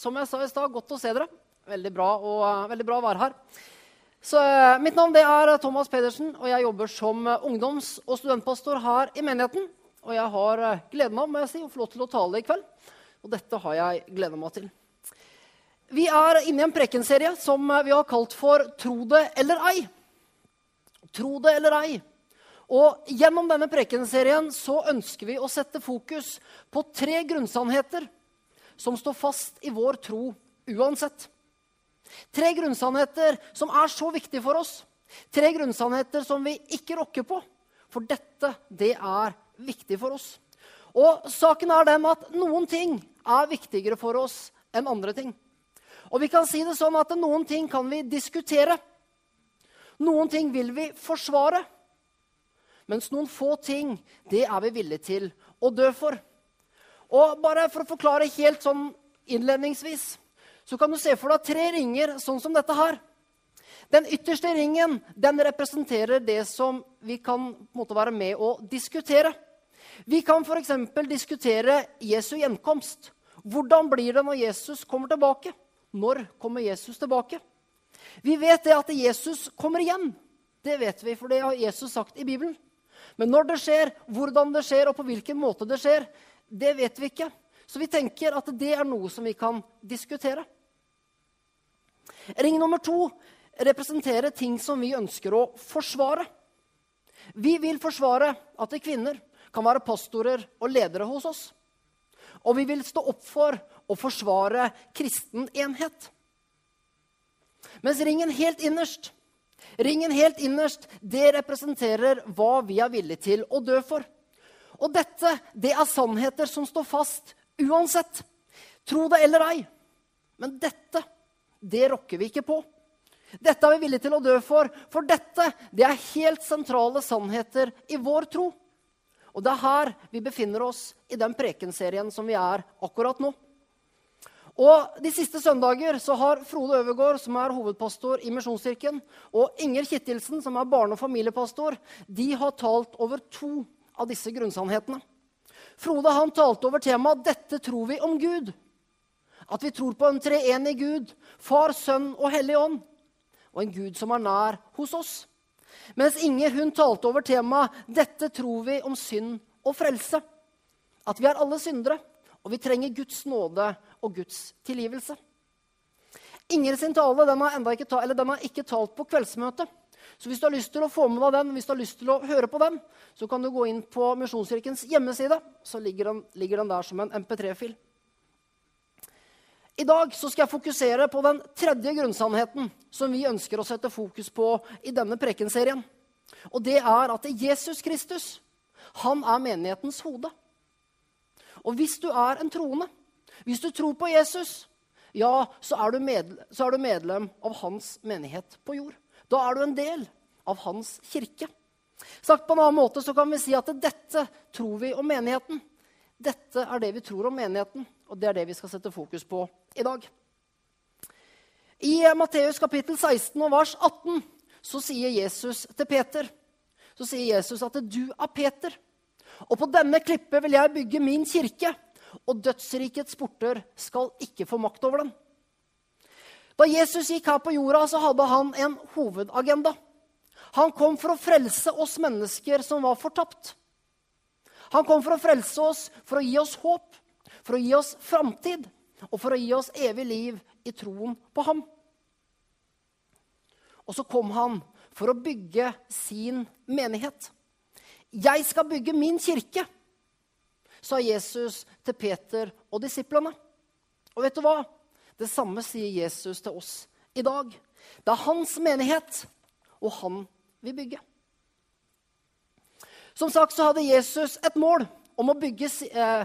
som jeg sa i stad, godt å se dere. Veldig bra, og, veldig bra å være her. Så, uh, mitt navn er Thomas Pedersen, og jeg jobber som ungdoms- og studentpastor her i menigheten. Og jeg har gleden av må jeg si, å få lov til å tale i kveld. Og dette har jeg gleda meg til. Vi er inne i en prekenserie som vi har kalt for 'Tro det eller ei'. Tro det eller ei. Og Gjennom denne prekenserien så ønsker vi å sette fokus på tre grunnsannheter som står fast i vår tro uansett. Tre grunnsannheter som er så viktige for oss. Tre grunnsannheter som vi ikke rokker på. For dette, det er viktig for oss. Og saken er den at noen ting er viktigere for oss enn andre ting. Og vi kan si det sånn at noen ting kan vi diskutere. Noen ting vil vi forsvare. Mens noen få ting, det er vi villige til å dø for. Og bare for å forklare helt sånn innledningsvis, så kan du se for deg tre ringer sånn som dette her. Den ytterste ringen den representerer det som vi kan måte, være med å diskutere. Vi kan f.eks. diskutere Jesu gjenkomst. Hvordan blir det når Jesus kommer tilbake? Når kommer Jesus tilbake? Vi vet det at Jesus kommer igjen. Det vet vi, for det har Jesus sagt i Bibelen. Men når det skjer, hvordan det skjer, og på hvilken måte det skjer, det vet vi ikke. Så vi tenker at det er noe som vi kan diskutere. Ring nummer to representerer ting som vi ønsker å forsvare. Vi vil forsvare at kvinner kan være pastorer og ledere hos oss. Og vi vil stå opp for å forsvare kristen enhet. Mens ringen helt innerst, ringen helt innerst, det representerer hva vi er villige til å dø for. Og dette det er sannheter som står fast uansett. Tro det eller ei. Men dette, det rokker vi ikke på. Dette er vi villige til å dø for, for dette det er helt sentrale sannheter i vår tro. Og det er her vi befinner oss i den prekenserien som vi er akkurat nå. Og De siste søndager så har Frode Øvergaard, som er hovedpastor i Misjonskirken, og Inger Kittilsen, som er barne- og familiepastor, de har talt over to av disse grunnsannhetene. Frode han talte over temaet 'Dette tror vi om Gud'. At vi tror på en treenig Gud, Far, Sønn og Hellig Ånd. Og en Gud som er nær hos oss. Mens Inger hun talte over temaet 'Dette tror vi om synd og frelse'. At vi er alle syndere, og vi trenger Guds nåde og Guds tilgivelse. Inger sin tale den har, ikke, den har ikke talt på kveldsmøtet. Så hvis du har lyst til å få med deg den, hvis du har lyst til å høre på den, så kan du gå inn på Misjonskirkens hjemmeside. Så ligger den, ligger den der som en MP3-fil. I dag skal jeg fokusere på den tredje grunnsannheten som vi ønsker å sette fokus på i denne prekenserien. Og det er at Jesus Kristus, han er menighetens hode. Og hvis du er en troende, hvis du tror på Jesus, ja, så er, medlem, så er du medlem av hans menighet på jord. Da er du en del av hans kirke. Sagt på en annen måte så kan vi si at dette tror vi om menigheten. Dette er det vi tror om menigheten, og det er det vi skal sette fokus på i dag. I Matteus kapittel 16 og vers 18 så sier Jesus til Peter så sier Jesus at du er Peter. Og på denne klippet vil jeg bygge min kirke, og dødsrikets porter skal ikke få makt over den. Da Jesus gikk her på jorda, så hadde han en hovedagenda. Han kom for å frelse oss mennesker som var fortapt. Han kom for å frelse oss, for å gi oss håp, for å gi oss framtid og for å gi oss evig liv i troen på ham. Og så kom han for å bygge sin menighet. Jeg skal bygge min kirke, sa Jesus til Peter og disiplene. Og vet du hva? Det samme sier Jesus til oss i dag. Det er hans menighet, og han vil bygge. Som sagt så hadde Jesus et mål om å bygge, eh,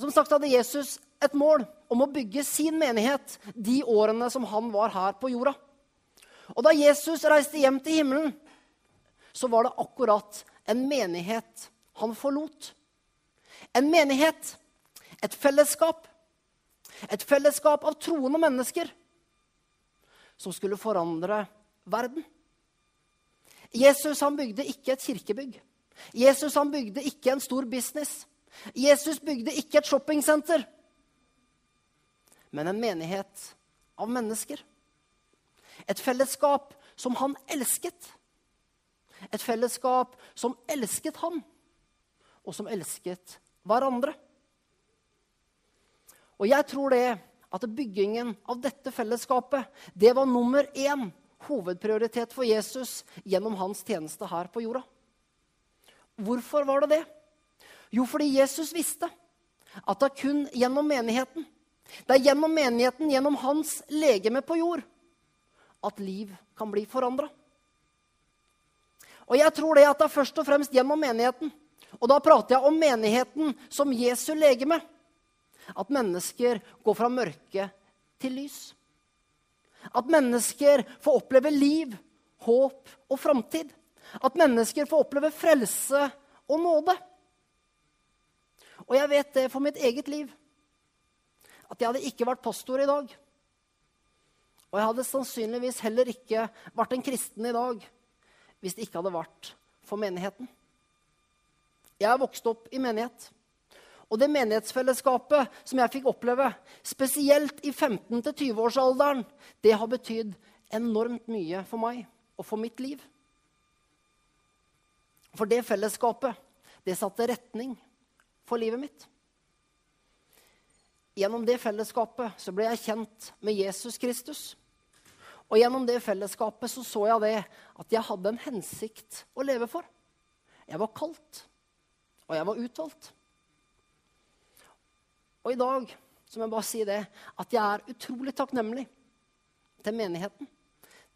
som sagt hadde Jesus et mål om å bygge sin menighet de årene som han var her på jorda. Og da Jesus reiste hjem til himmelen, så var det akkurat en menighet han forlot. En menighet, et fellesskap, et fellesskap av troende mennesker som skulle forandre verden. Jesus han bygde ikke et kirkebygg. Jesus han bygde ikke en stor business. Jesus bygde ikke et shoppingsenter. men en menighet av mennesker. Et fellesskap som han elsket. Et fellesskap som elsket han, og som elsket hverandre. Og jeg tror det at byggingen av dette fellesskapet det var nummer én hovedprioritet for Jesus gjennom hans tjeneste her på jorda. Hvorfor var det det? Jo, fordi Jesus visste at det er kun gjennom menigheten, det er gjennom menigheten, gjennom hans legeme på jord, at liv kan bli forandra. Og jeg tror det at det er først og fremst gjennom menigheten. Og da prater jeg om menigheten som Jesu legeme. At mennesker går fra mørke til lys. At mennesker får oppleve liv, håp og framtid. At mennesker får oppleve frelse og nåde. Og jeg vet det for mitt eget liv. At jeg hadde ikke vært pastor i dag. Og jeg hadde sannsynligvis heller ikke vært en kristen i dag hvis det ikke hadde vært for menigheten. Jeg er vokst opp i menighet. Og det menighetsfellesskapet som jeg fikk oppleve, spesielt i 15-20-årsalderen, det har betydd enormt mye for meg og for mitt liv. For det fellesskapet, det satte retning for livet mitt. Gjennom det fellesskapet så ble jeg kjent med Jesus Kristus. Og gjennom det fellesskapet så, så jeg det at jeg hadde en hensikt å leve for. Jeg var kalt, og jeg var utvalgt. Og i dag så må jeg bare si det, at jeg er utrolig takknemlig til menigheten.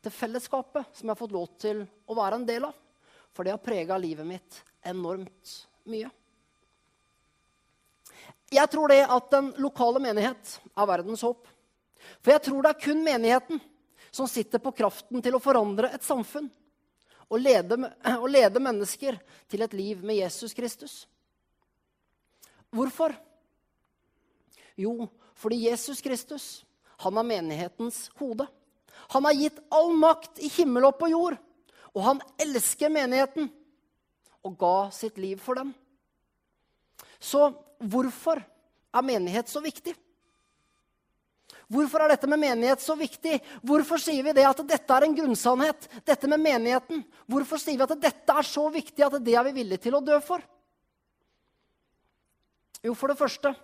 Til fellesskapet som jeg har fått lov til å være en del av. For det har prega livet mitt enormt mye. Jeg tror det at den lokale menighet er verdens håp. For jeg tror det er kun menigheten som sitter på kraften til å forandre et samfunn og lede, og lede mennesker til et liv med Jesus Kristus. Hvorfor? Jo, fordi Jesus Kristus han er menighetens hode. Han har gitt all makt i himmel og på jord. Og han elsker menigheten og ga sitt liv for den. Så hvorfor er menighet så viktig? Hvorfor er dette med menighet så viktig? Hvorfor sier vi det at dette er en grunnsannhet? Dette med menigheten. Hvorfor sier vi at dette er så viktig at det er vi villige til å dø for? Jo, for det første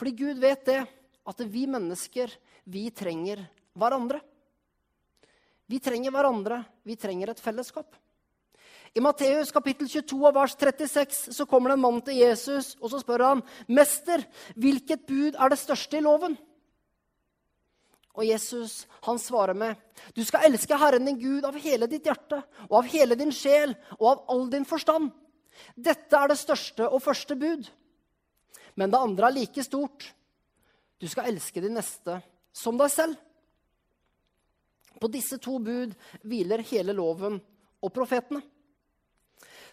fordi Gud vet det at vi mennesker, vi trenger hverandre. Vi trenger hverandre. Vi trenger et fellesskap. I Matteus kapittel 22 og vers 36 så kommer det en mann til Jesus og så spør han, 'Mester, hvilket bud er det største i loven?' Og Jesus han svarer med, 'Du skal elske Herren din Gud av hele ditt hjerte' 'og av hele din sjel og av all din forstand.' 'Dette er det største og første bud.' Men det andre er like stort. Du skal elske din neste som deg selv. På disse to bud hviler hele loven og profetene.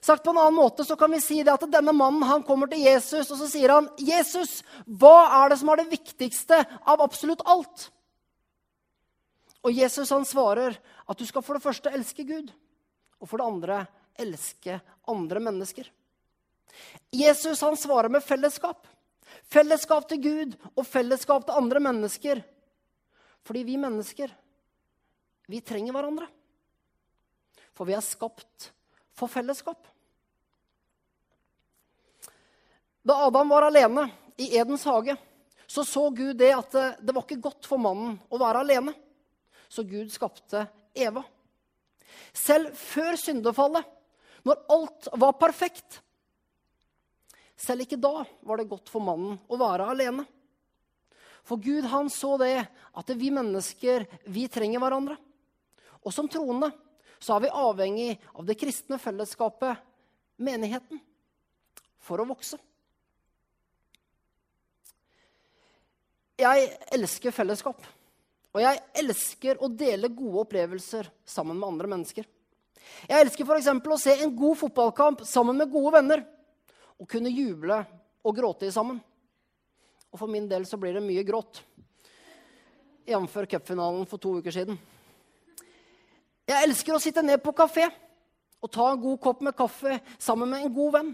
Sagt på en annen måte så kan vi si det at denne mannen han kommer til Jesus og så sier han, 'Jesus, hva er det som er det viktigste av absolutt alt?' Og Jesus han svarer at du skal for det første elske Gud, og for det andre elske andre mennesker. Jesus han svarer med fellesskap. Fellesskap til Gud og fellesskap til andre mennesker. Fordi vi mennesker, vi trenger hverandre. For vi er skapt for fellesskap. Da Adam var alene i Edens hage, så så Gud det at det var ikke godt for mannen å være alene så Gud skapte Eva. Selv før syndefallet, når alt var perfekt Selv ikke da var det godt for mannen å være alene. For Gud han så det at vi mennesker vi trenger hverandre. Og som troende så er vi avhengig av det kristne fellesskapet, menigheten, for å vokse. Jeg elsker fellesskap. Og jeg elsker å dele gode opplevelser sammen med andre mennesker. Jeg elsker f.eks. å se en god fotballkamp sammen med gode venner. Og kunne juble og gråte sammen. Og for min del så blir det mye gråt. Jf. cupfinalen for to uker siden. Jeg elsker å sitte ned på kafé og ta en god kopp med kaffe sammen med en god venn.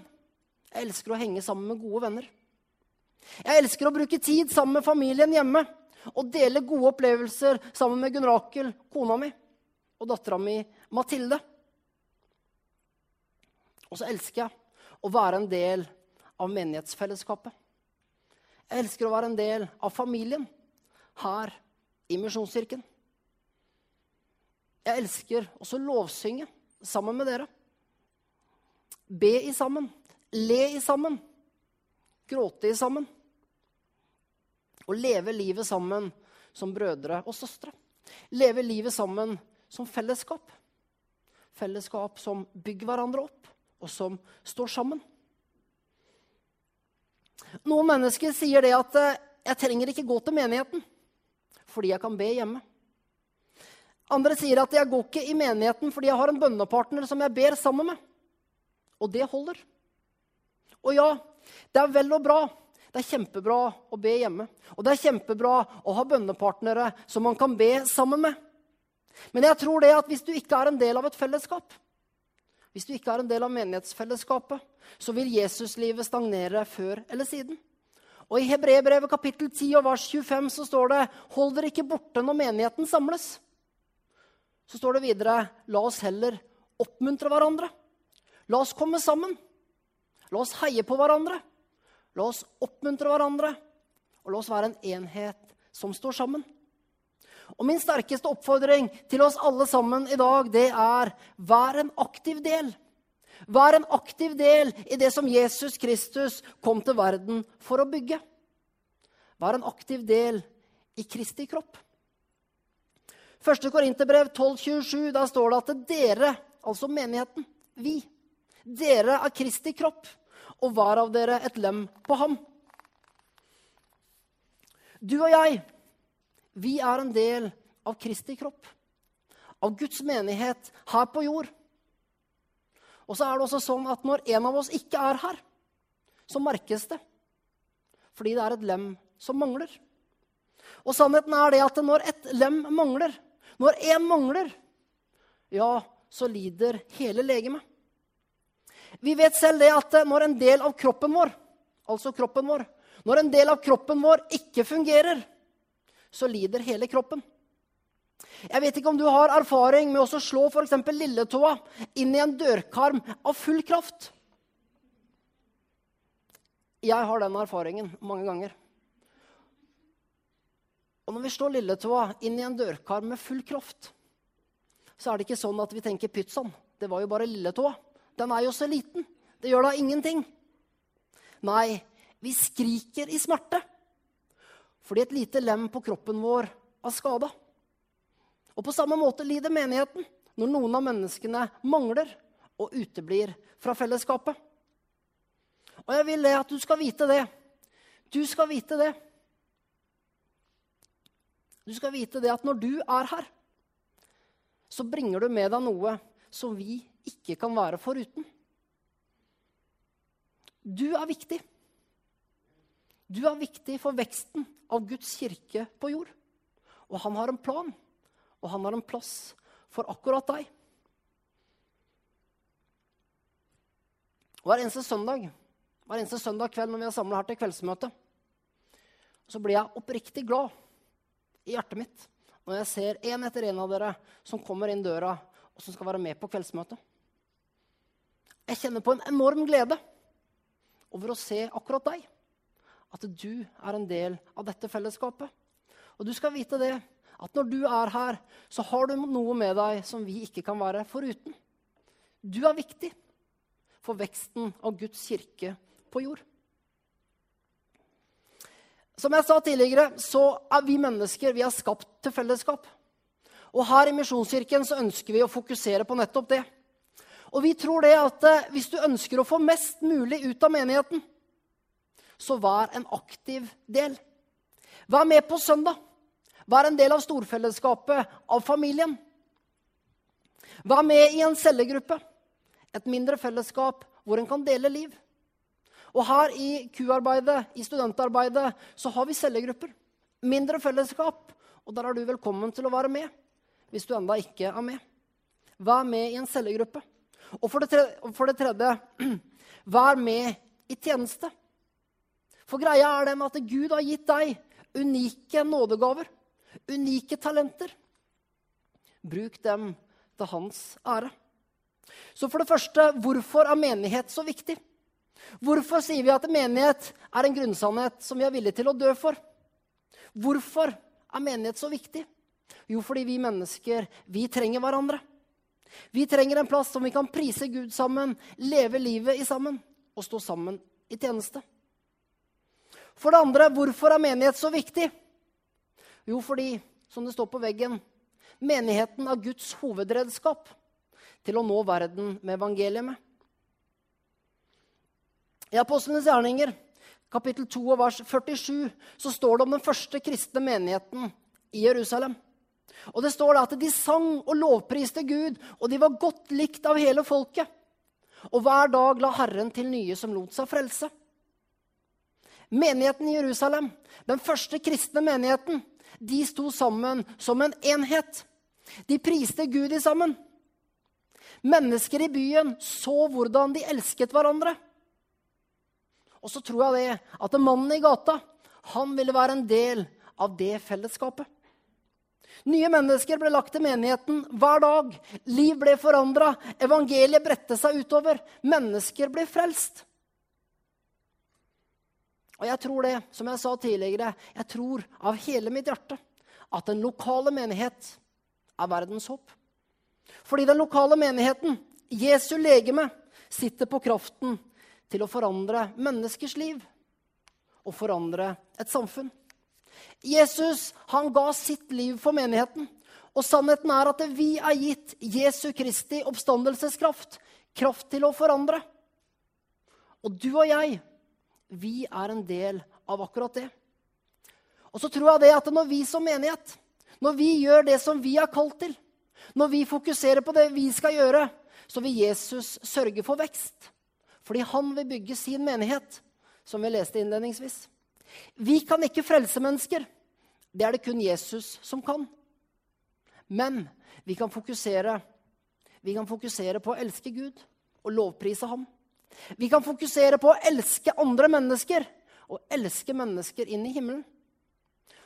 Jeg elsker å henge sammen med gode venner. Jeg elsker å bruke tid sammen med familien hjemme og dele gode opplevelser sammen med Gunn Rakel, kona mi, og dattera mi Mathilde. Og så elsker jeg å være en del av menighetsfellesskapet. Jeg elsker å være en del av familien her i Misjonskirken. Jeg elsker også lovsynge sammen med dere. Be i sammen, le i sammen, gråte i sammen. Og leve livet sammen som brødre og søstre. Leve livet sammen som fellesskap. Fellesskap som bygger hverandre opp, og som står sammen. Noen mennesker sier det at eh, 'jeg trenger ikke gå til menigheten' fordi jeg kan be hjemme. Andre sier at 'jeg går ikke i menigheten fordi jeg har en bønnepartner som jeg ber sammen med'. Og det holder. Og ja, det er vel og bra. Det er kjempebra å be hjemme. Og det er kjempebra å ha bønnepartnere som man kan be sammen med. Men jeg tror det at hvis du ikke er en del av et fellesskap, hvis du ikke er en del av menighetsfellesskapet, så vil Jesuslivet stagnere før eller siden. Og I Hebrebrevet kapittel 10 og vers 25 så står det Hold dere ikke borte når menigheten samles. Så står det videre La oss heller oppmuntre hverandre. La oss komme sammen. La oss heie på hverandre. La oss oppmuntre hverandre. Og la oss være en enhet som står sammen. Og min sterkeste oppfordring til oss alle sammen i dag, det er vær en aktiv del. Vær en aktiv del i det som Jesus Kristus kom til verden for å bygge. Vær en aktiv del i Kristi kropp. 1. Korinterbrev 12,27, der står det at dere, altså menigheten, vi, dere er Kristi kropp, og hver av dere et lem på ham. Du og jeg, vi er en del av Kristi kropp, av Guds menighet her på jord. Og så er det også sånn at når en av oss ikke er her, så merkes det. Fordi det er et lem som mangler. Og sannheten er det at når et lem mangler, når én mangler, ja, så lider hele legemet. Vi vet selv det at når en del av kroppen vår, altså kroppen vår, når en del av kroppen vår ikke fungerer, så lider hele kroppen. Jeg vet ikke om du har erfaring med å slå f.eks. lilletåa inn i en dørkarm av full kraft. Jeg har den erfaringen mange ganger. Og når vi slår lilletåa inn i en dørkarm med full kraft, så er det ikke sånn at vi tenker pyttsann. Det var jo bare lilletåa. Den er jo så liten. Det gjør da ingenting. Nei, vi skriker i smerte fordi et lite lem på kroppen vår er skada. Og på samme måte lider menigheten når noen av menneskene mangler og uteblir fra fellesskapet. Og jeg vil at du skal vite det. Du skal vite det. Du skal vite det at når du er her, så bringer du med deg noe som vi ikke kan være foruten. Du er viktig. Du er viktig for veksten av Guds kirke på jord. Og han har en plan, og han har en plass for akkurat deg. Hver eneste søndag hver eneste søndag kveld når vi er samla her til kveldsmøte, så blir jeg oppriktig glad i hjertet mitt når jeg ser en etter en av dere som kommer inn døra og som skal være med på kveldsmøtet. Jeg kjenner på en enorm glede over å se akkurat deg at du er en del av dette fellesskapet. Og du skal vite det, at når du er her, så har du noe med deg som vi ikke kan være foruten. Du er viktig for veksten av Guds kirke på jord. Som jeg sa tidligere, så er vi mennesker vi er skapt til fellesskap. Og her i Misjonskirken så ønsker vi å fokusere på nettopp det. Og vi tror det at eh, hvis du ønsker å få mest mulig ut av menigheten, så vær en aktiv del. Vær med på søndag. Vær en del av storfellesskapet, av familien. Vær med i en cellegruppe, et mindre fellesskap hvor en kan dele liv. Og her i Q-arbeidet, i studentarbeidet, så har vi cellegrupper. Mindre fellesskap. Og der er du velkommen til å være med hvis du enda ikke er med. Vær med i en cellegruppe. Og for det, tredje, for det tredje vær med i tjeneste. For greia er den at Gud har gitt deg unike nådegaver, unike talenter. Bruk dem til hans ære. Så for det første, hvorfor er menighet så viktig? Hvorfor sier vi at menighet er en grunnsannhet som vi er villige til å dø for? Hvorfor er menighet så viktig? Jo, fordi vi mennesker, vi trenger hverandre. Vi trenger en plass som vi kan prise Gud sammen, leve livet i sammen og stå sammen i tjeneste. For det andre, hvorfor er menighet så viktig? Jo, fordi, som det står på veggen, menigheten er Guds hovedredskap til å nå verden med evangeliet med. I Apostlenes gjerninger, kapittel 2 og vers 47, så står det om den første kristne menigheten i Jerusalem. Og det står da at de sang og lovpriste Gud, og de var godt likt av hele folket. Og hver dag la Herren til nye som lot seg frelse. Menigheten i Jerusalem, den første kristne menigheten, de sto sammen som en enhet. De priste Gud i sammen. Mennesker i byen så hvordan de elsket hverandre. Og så tror jeg det at mannen i gata han ville være en del av det fellesskapet. Nye mennesker ble lagt til menigheten hver dag. Liv ble forandra. Evangeliet bredte seg utover. Mennesker ble frelst. Og jeg tror det, som jeg sa tidligere, jeg tror av hele mitt hjerte at den lokale menighet er verdens håp. Fordi den lokale menigheten, Jesu legeme, sitter på kraften til å forandre menneskers liv og forandre et samfunn. Jesus han ga sitt liv for menigheten. Og sannheten er at vi er gitt Jesu Kristi oppstandelseskraft. Kraft til å forandre. Og du og jeg vi er en del av akkurat det. Og så tror jeg det at når vi som menighet, når vi gjør det som vi er kalt til, når vi fokuserer på det vi skal gjøre, så vil Jesus sørge for vekst. Fordi han vil bygge sin menighet, som vi leste innledningsvis. Vi kan ikke frelse mennesker. Det er det kun Jesus som kan. Men vi kan fokusere, vi kan fokusere på å elske Gud og lovprise ham. Vi kan fokusere på å elske andre mennesker og elske mennesker inn i himmelen.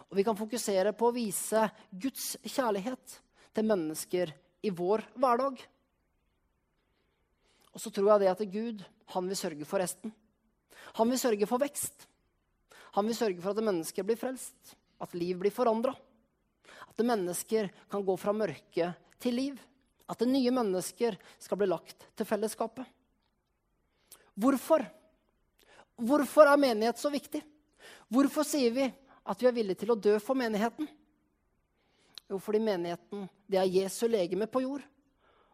Og vi kan fokusere på å vise Guds kjærlighet til mennesker i vår hverdag. Og så tror jeg det at Gud han vil sørge for resten. Han vil sørge for vekst. Han vil sørge for at mennesker blir frelst, at liv blir forandra. At mennesker kan gå fra mørke til liv. At nye mennesker skal bli lagt til fellesskapet. Hvorfor? Hvorfor er menighet så viktig? Hvorfor sier vi at vi er villige til å dø for menigheten? Jo, fordi menigheten det er Jesu legeme på jord.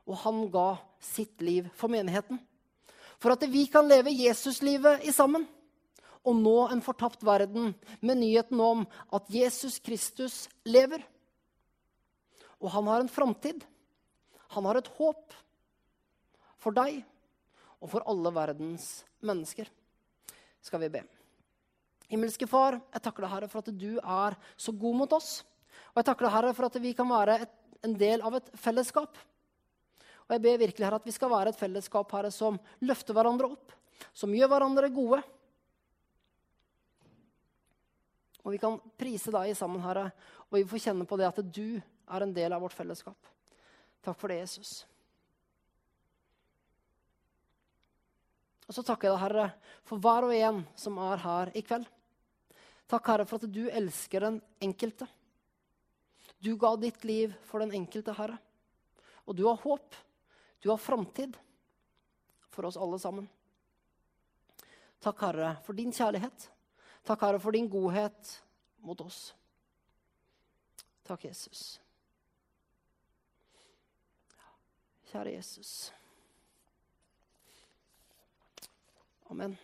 Og han ga sitt liv for menigheten. For at vi kan leve Jesuslivet i sammen og nå en fortapt verden med nyheten om at Jesus Kristus lever. Og han har en framtid. Han har et håp for deg og for alle verdens mennesker. Skal vi be. Himmelske Far, jeg takker deg, Herre, for at du er så god mot oss. Og jeg takker deg, Herre, for at vi kan være et, en del av et fellesskap. Og jeg ber virkelig, Herre, at vi skal være et fellesskap, Herre, som løfter hverandre opp, som gjør hverandre gode. Og vi kan prise deg sammen, Herre, og vi får kjenne på det at du er en del av vårt fellesskap. Takk for det, Jesus. Og så takker jeg deg, Herre, for hver og en som er her i kveld. Takk, Herre, for at du elsker den enkelte. Du ga ditt liv for den enkelte, Herre. Og du har håp. Du har framtid for oss alle sammen. Takk, Herre, for din kjærlighet. Takk, Herre, for din godhet mot oss. Takk, Jesus. Kjære Jesus. Amen.